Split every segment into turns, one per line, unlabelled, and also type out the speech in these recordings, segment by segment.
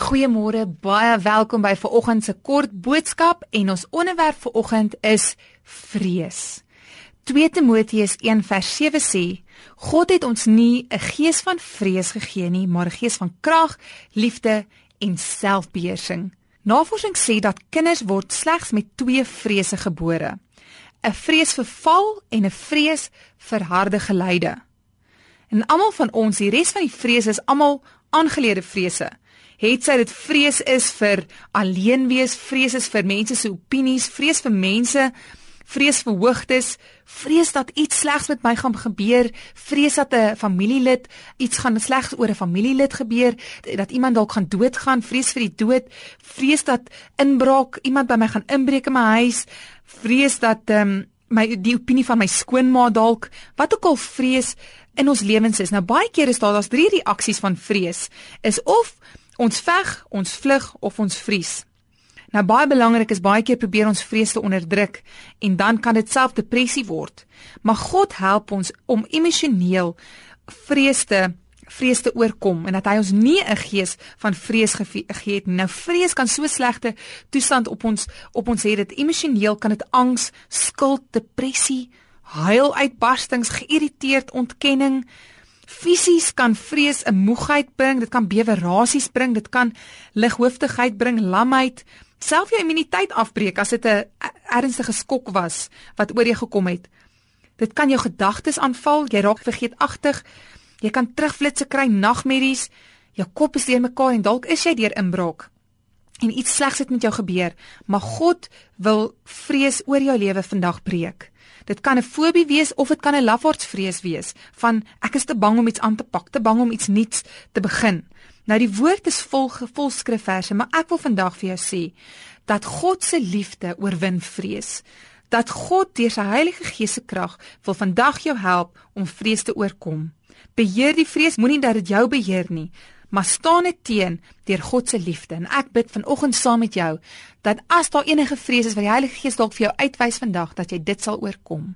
Goeiemôre, baie welkom by vanoggend se kort boodskap en ons onderwerp vanoggend is vrees. 2 Timoteus 1:7 sê: God het ons nie 'n gees van vrees gegee nie, maar 'n gees van krag, liefde en selfbeheersing. Navorsing sê dat kinders word slegs met twee vrese gebore: 'n vrees vir val en 'n vrees vir harde geleide. En almal van ons, die res van die vrese is almal aangeleerde vrese. Het sy dit vrees is vir alleen wees, vrees is vir mense se opinies, vrees vir mense, vrees vir hoogtes, vrees dat iets slegs met my gaan gebeur, vrees dat 'n familielid iets gaan slegs oor 'n familielid gebeur, dat iemand dalk gaan doodgaan, vrees vir die dood, vrees dat inbraak, iemand by my gaan inbreek in my huis, vrees dat ehm um, my die opinie van my skoonma dalk, wat ook al vrees in ons lewens is. Nou baie keer is daar daar's drie reaksies van vrees. Is of Ons veg, ons vlug of ons vries. Nou baie belangrik is baie keer probeer ons vrees te onderdruk en dan kan dit self depressie word. Maar God help ons om emosioneel vrees te vrees te oorkom en dat hy ons nie 'n gees van vrees gegee het nie. Nou vrees kan so slegte toestand op ons op ons hê dit emosioneel kan dit angs, skuld, depressie, huiluitbarstings, geïrriteerd, ontkenning, Fisies kan vrees 'n moegheid bring, dit kan bewerasies bring, dit kan lighooftigheid bring, lamheid, self jou immuniteit afbreek as dit 'n ernstige skok was wat oor jou gekom het. Dit kan jou gedagtes aanval, jy raak vergeetachtig, jy kan terugflitsse kry, nagmerries, jou kop is deurmekaar en dalk is jy deur inbraak. En iets slegs het met jou gebeur, maar God wil vrees oor jou lewe vandag breek. Dit kan 'n fobie wees of dit kan 'n lafaardsvrees wees van ek is te bang om iets aan te pak, te bang om iets nuuts te begin. Nou die woord is vol vol skrifverse, maar ek wil vandag vir jou sê dat God se liefde oorwin vrees. Dat God deur sy Heilige Gees se krag wil vandag jou help om vrees te oorkom. Beheer die vrees, moenie dat dit jou beheer nie maar staan net teen deur God se liefde en ek bid vanoggend saam met jou dat as daar enige vrees is wat die Heilige Gees dalk vir jou uitwys vandag dat jy dit sal oorkom.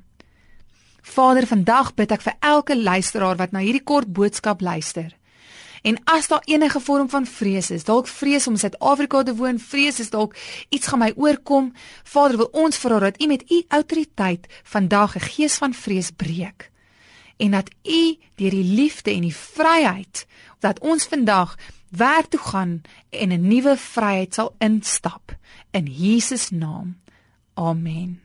Vader, vandag bid ek vir elke luisteraar wat na hierdie kort boodskap luister. En as daar enige vorm van vrees is, dalk vrees om in Suid-Afrika te woon, vrees is dalk iets gaan my oorkom, Vader, wil ons vra dat U met U autoriteit vandag 'n gees van vrees breek en dat U deur die liefde en die vryheid dat ons vandag werk toe gaan en 'n nuwe vryheid sal instap in Jesus naam. Amen.